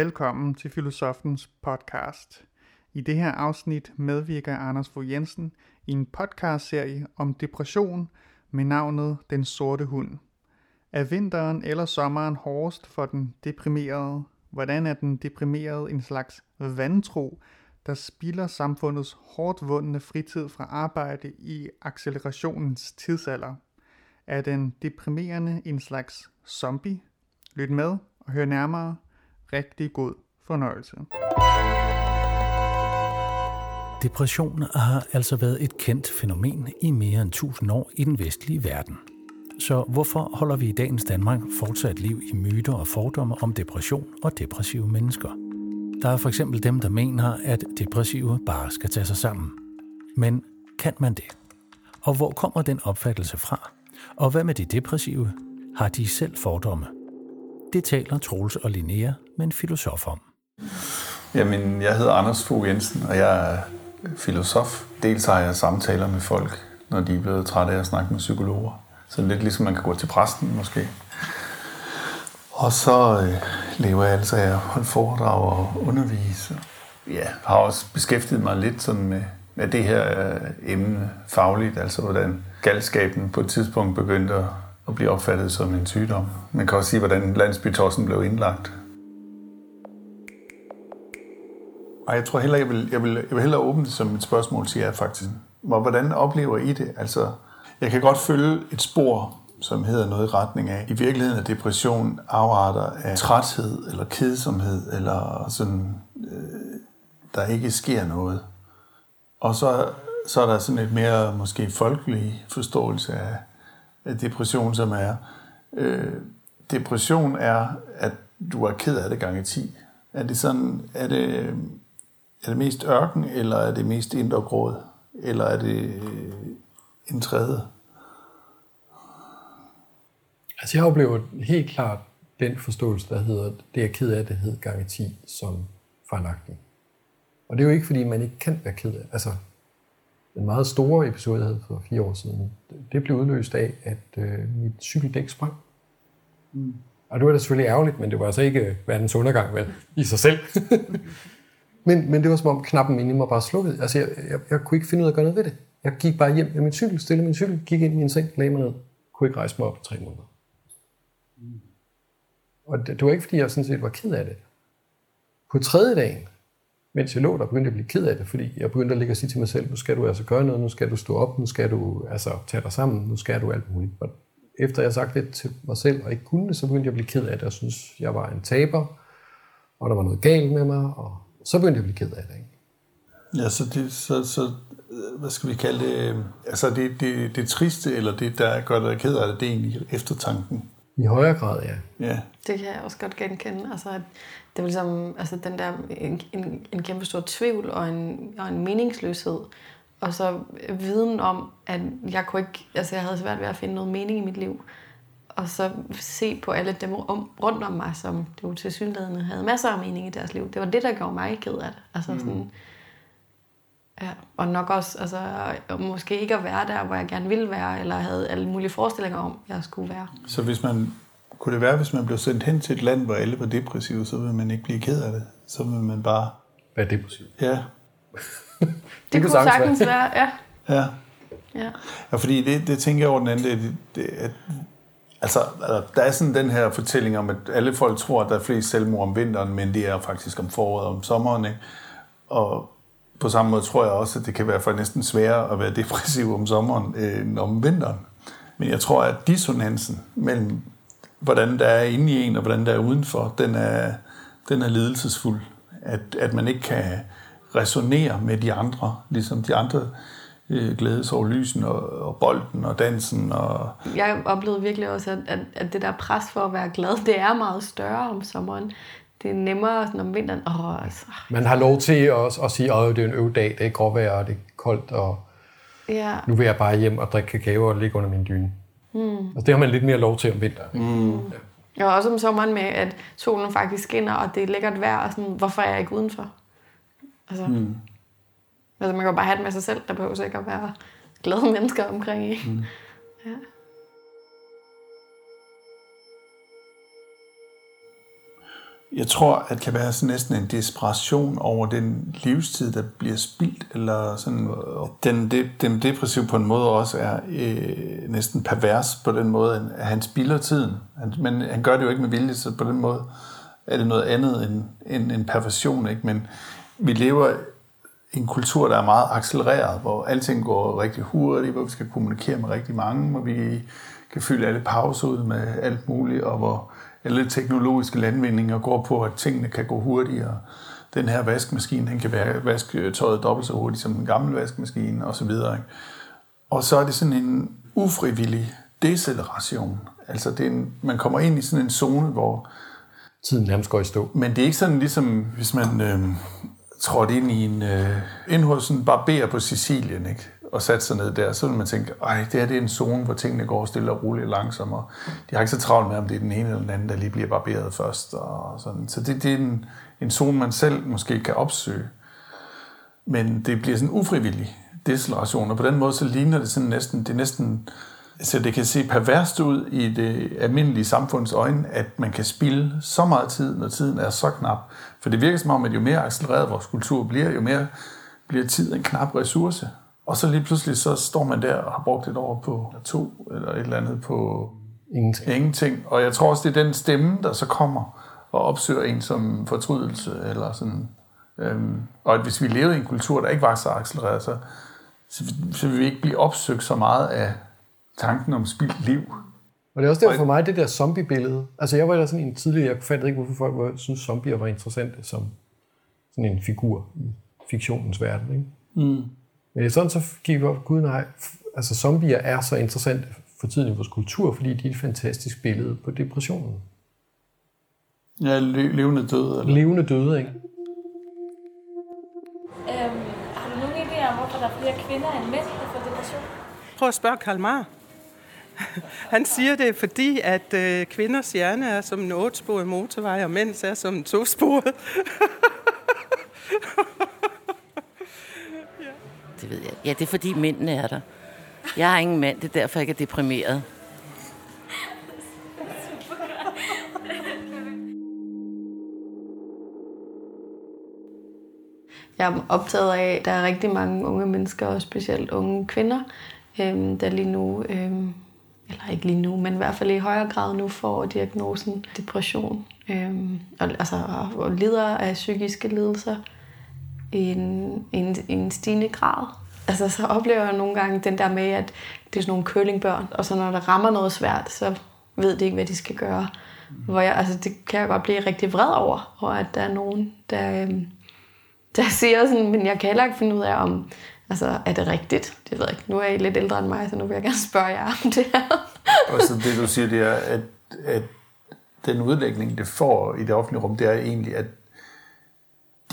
Velkommen til Filosofens podcast. I det her afsnit medvirker Anders Fogh Jensen i en podcastserie om depression med navnet Den Sorte Hund. Er vinteren eller sommeren hårdest for den deprimerede? Hvordan er den deprimerede en slags vantro, der spilder samfundets hårdt vundne fritid fra arbejde i accelerationens tidsalder? Er den deprimerende en slags zombie? Lyt med og hør nærmere. Rigtig god fornøjelse. Depression har altså været et kendt fænomen i mere end 1000 år i den vestlige verden. Så hvorfor holder vi i dagens Danmark fortsat liv i myter og fordomme om depression og depressive mennesker? Der er for eksempel dem, der mener, at depressive bare skal tage sig sammen. Men kan man det? Og hvor kommer den opfattelse fra? Og hvad med de depressive? Har de selv fordomme? Det taler Troels og Linnea med en filosof om. Jamen, jeg hedder Anders Fogh Jensen, og jeg er filosof. Dels har jeg samtaler med folk, når de er blevet trætte af at snakke med psykologer. Så lidt ligesom man kan gå til præsten måske. Og så øh, lever jeg altså af at holde foredrag og undervise. Ja, har også beskæftiget mig lidt sådan med, med det her øh, emne fagligt, altså hvordan galskaben på et tidspunkt begyndte at, at blive opfattet som en sygdom. Man kan også sige, hvordan landsbytossen blev indlagt. Og jeg tror heller, jeg vil, jeg vil, jeg vil hellere åbne det som et spørgsmål til jer faktisk. Hvordan oplever I det? Altså, jeg kan godt følge et spor, som hedder noget i retning af, i virkeligheden er depression afarter af træthed eller kedsomhed, eller sådan, øh, der ikke sker noget. Og så, så er der sådan et mere måske folkelig forståelse af depression, som er, øh, depression er, at du er ked af det gange 10. Er det sådan, er det, er det mest ørken, eller er det mest indre gråd? Eller er det øh, en tredje? Altså jeg oplever helt klart den forståelse, der hedder, det er ked af, det hed gange 10, som fejlagtig. Og det er jo ikke, fordi man ikke kan være ked af. Altså, den meget store episode, jeg havde for fire år siden, det blev udløst af, at øh, mit cykeldæk sprang. Mm. Og det var da selvfølgelig ærgerligt, men det var altså ikke verdens undergang vel, i sig selv. men, men det var som om knappen inde i mig bare slukkede. Altså, jeg, jeg, jeg kunne ikke finde ud af at gøre noget ved det. Jeg gik bare hjem med min cykel, stille min cykel, gik ind i min seng, lagde mig ned. Kunne ikke rejse mig op på tre måneder. Og det, det var ikke, fordi jeg sådan set var ked af det. På tredje dagen, mens jeg lå der, begyndte jeg at blive ked af det, fordi jeg begyndte at ligge og sige til mig selv, nu skal du altså gøre noget, nu skal du stå op, nu skal du altså tage dig sammen, nu skal du alt muligt. Og efter jeg sagt det til mig selv og ikke kunne det, så begyndte jeg at blive ked af det, og synes, jeg var en taber, og der var noget galt med mig, og så begyndte jeg at blive ked af det. Ikke? Ja, så, det, så, så hvad skal vi kalde det, altså det, det, det triste, eller det, der gør dig ked af det, det er egentlig eftertanken. I højere grad, ja. ja. Det kan jeg også godt genkende. Altså, at det er ligesom altså, den der, en, en, en kæmpe stor tvivl og en, og en meningsløshed. Og så viden om, at jeg kunne ikke, altså jeg havde svært ved at finde noget mening i mit liv. Og så se på alle dem om, rundt om mig, som det jo til synligheden havde masser af mening i deres liv. Det var det, der gjorde mig ked af det. Altså mm. sådan, Ja, og nok også, altså, måske ikke at være der, hvor jeg gerne ville være, eller havde alle mulige forestillinger om, jeg skulle være. Så hvis man, kunne det være, hvis man blev sendt hen til et land, hvor alle var depressive, så ville man ikke blive ked af det? Så ville man bare... Være depressiv? Ja. det, det kunne sagtens være, ja. Ja. Ja. ja, fordi det, det tænker jeg over den anden, det, det, at, altså, der er sådan den her fortælling om, at alle folk tror, at der er flest selvmord om vinteren, men det er faktisk om foråret og om sommeren, ikke? Og på samme måde tror jeg også, at det kan være for næsten sværere at være depressiv om sommeren øh, end om vinteren. Men jeg tror, at dissonansen mellem, hvordan der er inde i en og hvordan der er udenfor, den er, den er lidelsesfuld. At, at man ikke kan resonere med de andre, ligesom de andre øh, glædes over lysen og, og bolden og dansen. Og... Jeg oplevede virkelig også, at, at, at det der pres for at være glad, det er meget større om sommeren det er nemmere sådan om vinteren. Oh, altså. Man har lov til at, at sige, at det er en øvedag, det er gråvejr, og det er koldt, og ja. nu vil jeg bare hjem og drikke kakao og ligge under min dyne. Mm. Altså, det har man lidt mere lov til om vinteren. Mm. Ja. Ja, også om sommeren med, at solen faktisk skinner, og det er lækkert vejr, og sådan, hvorfor er jeg ikke udenfor? Altså, mm. altså man kan jo bare have det med sig selv, der behøver ikke at være glade mennesker omkring i. Mm. Ja. Jeg tror, at det kan være sådan næsten en desperation over den livstid, der bliver spildt, eller sådan, den, den, den depressiv på en måde også er øh, næsten pervers på den måde, at han spilder tiden. Han, men han gør det jo ikke med vilje, så på den måde er det noget andet end, end en perversion. Ikke? Men vi lever i en kultur, der er meget accelereret, hvor alting går rigtig hurtigt, hvor vi skal kommunikere med rigtig mange, hvor vi kan fylde alle pauser ud med alt muligt, og hvor alle teknologiske landvindinger går på, at tingene kan gå hurtigere. Den her vaskemaskine, den kan vaske tøjet dobbelt så hurtigt som den gamle vaskemaskine, og så videre. Ikke? Og så er det sådan en ufrivillig deceleration. Altså det er en, man kommer ind i sådan en zone, hvor tiden nærmest går i stå. Men det er ikke sådan ligesom, hvis man øh, trådte ind i en, øh, ind hos en barber på Sicilien, ikke? Og satte sig ned der, så ville man tænke, ej, det her det er en zone, hvor tingene går stille og roligt langsommere. De har ikke så travlt med, om det er den ene eller den anden, der lige bliver barberet først. Og sådan. Så det, det er en, en zone, man selv måske kan opsøge. Men det bliver sådan ufrivillig deceleration, og på den måde så ligner det sådan næsten, det er næsten, så det kan se perverst ud i det almindelige samfunds øjne, at man kan spille så meget tid, når tiden er så knap. For det virker som om, at jo mere accelereret vores kultur bliver, jo mere bliver tid en knap ressource. Og så lige pludselig, så står man der og har brugt et år på to, eller et eller andet på ingenting. ingenting. Og jeg tror også, det er den stemme, der så kommer og opsøger en som fortrydelse, eller sådan. Øhm, og at hvis vi levede i en kultur, der ikke var så accelereret, så, så, så vil vi ikke blive opsøgt så meget af tanken om spildt liv. Og det er også derfor for mig, det der zombie-billede. Altså jeg var der sådan en tidligere, jeg fandt ikke, hvorfor folk var, synes zombier var interessante som sådan en figur i fiktionens verden. Ikke? Mm. Men sådan så gik vi op, gud nej, altså zombier er så interessante for tiden i vores kultur, fordi de er et fantastisk billede på depressionen. Ja, levende døde. Eller? Levende døde, ikke? Øhm, har du nogen idé om, hvorfor der er flere kvinder end mænd, der får depression? Prøv at spørge Karl Marr. Han siger det, fordi at øh, kvinders hjerne er som en otte motorvej, og mænds er som en tosporet. det ved jeg. Ja, det er fordi mændene er der. Jeg har ingen mand, det er derfor, jeg ikke er deprimeret. Jeg er optaget af, at der er rigtig mange unge mennesker, og specielt unge kvinder, øhm, der lige nu, øhm, eller ikke lige nu, men i hvert fald i højere grad nu får diagnosen depression. Øhm, og, altså, og lider af psykiske lidelser en, en, en stigende grad. Altså, så oplever jeg nogle gange den der med, at det er sådan nogle curlingbørn, og så når der rammer noget svært, så ved de ikke, hvad de skal gøre. Hvor jeg, altså, det kan jeg godt blive rigtig vred over, og at der er nogen, der, øhm, der siger sådan, men jeg kan heller ikke finde ud af, om altså, er det rigtigt? Det ved jeg ikke. Nu er I lidt ældre end mig, så nu vil jeg gerne spørge jer om det her. og så det, du siger, det er, at, at den udlægning, det får i det offentlige rum, det er egentlig, at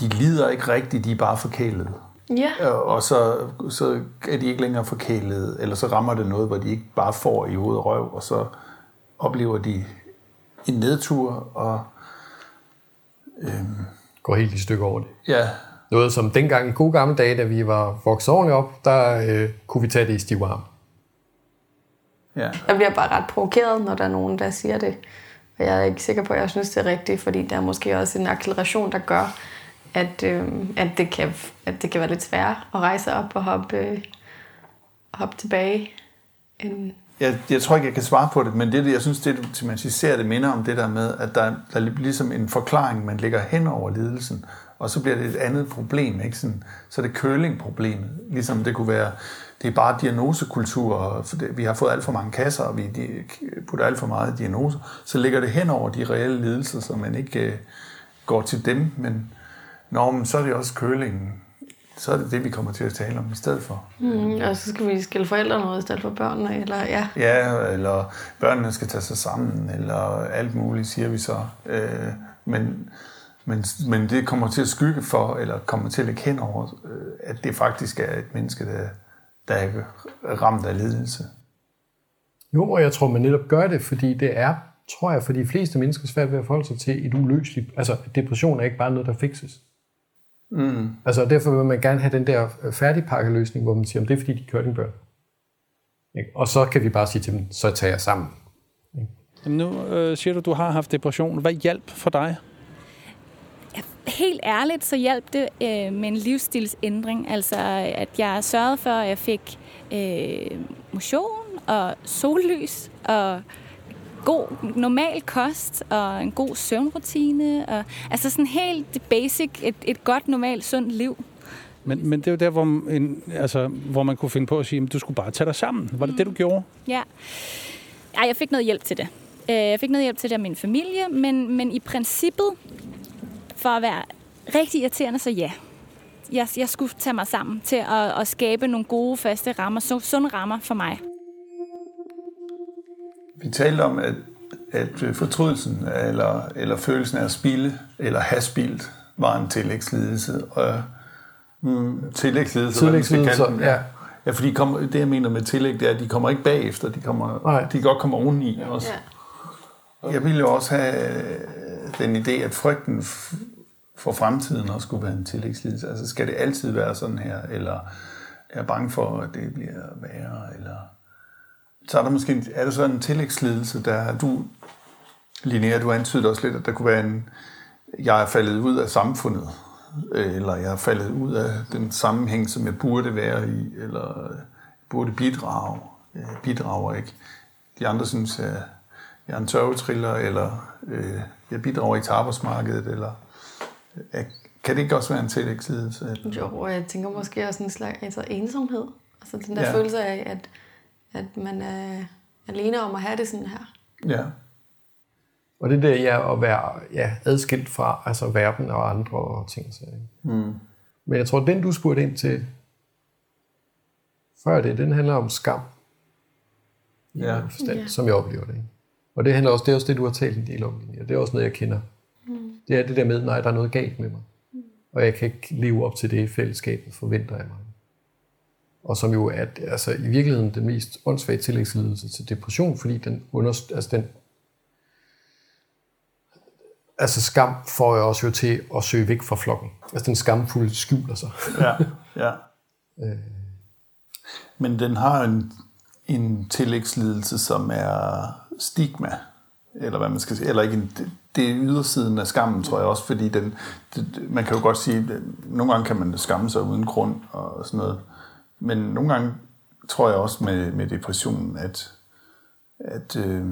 de lider ikke rigtigt, de er bare forkælede. Ja. Og så, så er de ikke længere forkælede, eller så rammer det noget, hvor de ikke bare får i hovedet og røv, og så oplever de en nedtur, og øhm, går helt i stykker over det. Ja. Noget som dengang i gode gamle dage, da vi var vokset ordentligt op, der øh, kunne vi tage det i stiv arm. Ja. Jeg bliver bare ret provokeret, når der er nogen, der siger det. Og jeg er ikke sikker på, at jeg synes, det er rigtigt, fordi der er måske også en acceleration, der gør, at, øh, at, det kan, at det kan være lidt svært at rejse op og hoppe, øh, hoppe tilbage. En jeg, jeg tror ikke, jeg kan svare på det, men det, jeg synes, det, man ser det minder om det der med, at der, der er ligesom en forklaring, man lægger hen over lidelsen, og så bliver det et andet problem. Ikke? Sådan, så er det curling-problemet. Ligesom det kunne være, det er bare diagnosekultur, og vi har fået alt for mange kasser, og vi putter alt for meget diagnoser, så ligger det hen over de reelle lidelser, så man ikke øh, går til dem, men Nå, men så er det også kølingen. Så er det det, vi kommer til at tale om i stedet for. Mm, og så skal vi skille forældrene noget i stedet for børnene, eller ja. Ja, eller børnene skal tage sig sammen, eller alt muligt, siger vi så. Øh, men, men, men det kommer til at skygge for, eller kommer til at lægge hen over, øh, at det faktisk er et menneske, der, der er ramt af lidelse. Jo, og jeg tror, man netop gør det, fordi det er, tror jeg, for de fleste mennesker svært ved at forholde sig til et uløseligt... Altså, depression er ikke bare noget, der fikses. Mm. Altså, derfor vil man gerne have den der øh, færdigpakkeløsning, hvor man siger, om det er fordi, de er curlingbørn. Og så kan vi bare sige til dem, så tager jeg sammen. Jamen nu øh, siger du, du har haft depression. Hvad hjælp for dig? helt ærligt, så hjalp det øh, med en livsstilsændring. Altså, at jeg sørgede for, at jeg fik øh, motion og sollys og god, normal kost og en god søvnrutine. Og, altså sådan helt basic, et, et godt, normalt, sundt liv. Men, men det er jo der, hvor, en, altså, hvor man kunne finde på at sige, at du skulle bare tage dig sammen. Var det mm. det, du gjorde? Ja. Ej, jeg fik noget hjælp til det. Øh, jeg fik noget hjælp til det af min familie, men, men i princippet, for at være rigtig irriterende, så ja. Jeg, jeg skulle tage mig sammen til at, at skabe nogle gode, faste rammer, sunde rammer for mig. Vi talte om, at, at fortrydelsen eller, eller følelsen af at spille eller have spildt var en tillægslidelse. Og mm, tillægslidelse, tillægslidelse ja. Ja, fordi kom, det jeg mener med tillæg, det er, at de kommer ikke bagefter, de, kommer, Nej. de kan godt komme oveni også. Ja. Jeg ville jo også have den idé, at frygten for fremtiden også skulle være en tillægslidelse. Altså skal det altid være sådan her, eller er jeg bange for, at det bliver værre, eller så er der måske er der så en tillægslidelse, der du, Linnea, du antydede også lidt, at der kunne være en, jeg er faldet ud af samfundet, eller jeg er faldet ud af den sammenhæng, som jeg burde være i, eller burde bidrage. Jeg bidrager ikke. De andre synes, at jeg er en tørvetriller, eller øh, jeg bidrager ikke til arbejdsmarkedet, eller øh, kan det ikke også være en tillægslidelse? Jo, og jeg tænker måske også en slags altså ensomhed. Altså den der ja. følelse af, at at man er alene om at have det sådan her. Ja. Og det der ja, at være ja, adskilt fra altså verden og andre og ting. Så, mm. Men jeg tror, at den du spurgte ind til før det, den handler om skam. Ja. Forstand, ja. Som jeg oplever det. Og det, handler også, det er også det, du har talt en del om. Og det er også noget, jeg kender. Mm. Det er det der med, nej, der er noget galt med mig. Mm. Og jeg kan ikke leve op til det, fællesskabet forventer af mig og som jo er altså, i virkeligheden den mest åndssvage tillægslidelse til depression, fordi den, underst, altså den altså skam får jeg også jo til at søge væk fra flokken. Altså den skamfulde skjuler sig. Ja, ja. øh. Men den har en, en tillægslidelse, som er stigma, eller hvad man skal sige, eller ikke en, det, det er ydersiden af skammen, tror jeg også, fordi den, det, man kan jo godt sige, at nogle gange kan man skamme sig uden grund og sådan noget. Men nogle gange tror jeg også med, med depressionen, at, at, øh,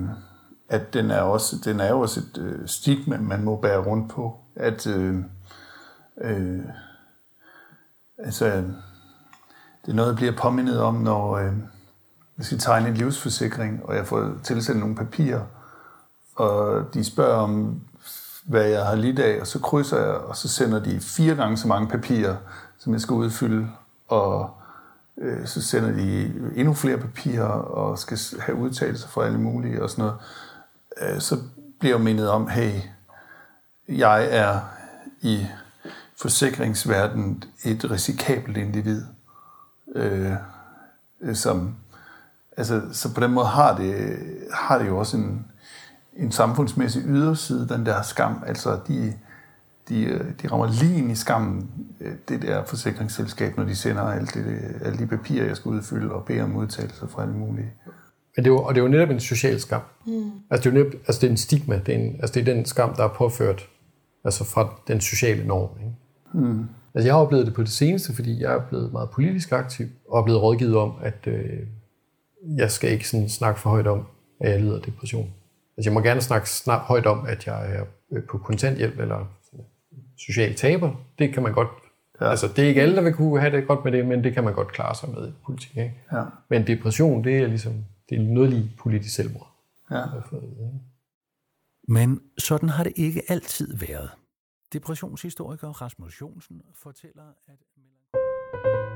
at den, er også, den er jo også et øh, stigma, man må bære rundt på. At øh, øh, altså, det er noget, jeg bliver påmindet om, når øh, jeg skal tegne en livsforsikring, og jeg får tilsendt nogle papirer, og de spørger om, hvad jeg har lidt af, og så krydser jeg, og så sender de fire gange så mange papirer, som jeg skal udfylde, og øh, så sender de endnu flere papirer og skal have udtalelser for alle mulige og sådan noget, øh, så bliver jeg mindet om, hey, jeg er i forsikringsverdenen et risikabelt individ, øh, øh som, altså, så på den måde har det, har det jo også en, en samfundsmæssig yderside, den der skam, altså de, de, øh, de rammer lige ind i skammen, øh, det der forsikringsselskab, når de sender alle, det, alle de papirer, jeg skal udfylde, og beder om udtalelser fra alle mulige. Men det er jo, og det er jo netop en social skam. Mm. Altså, det er jo netop, altså det er en stigma. Det er, en, altså, det er den skam, der er påført altså fra den sociale norm. Ikke? Mm. Altså, jeg har oplevet det på det seneste, fordi jeg er blevet meget politisk aktiv, og er blevet rådgivet om, at øh, jeg skal ikke sådan snakke for højt om, at jeg lider af depression. Altså, jeg må gerne snakke snart højt om, at jeg er øh, på kontanthjælp, eller social taber. Det kan man godt... Ja. Altså, det er ikke alle, der vil kunne have det godt med det, men det kan man godt klare sig med i politik. Ikke? Ja. Men depression, det er ligesom det er noget lige politisk selvmord. Ja. Men sådan har det ikke altid været. Depressionshistoriker Rasmus Jonsen fortæller, at...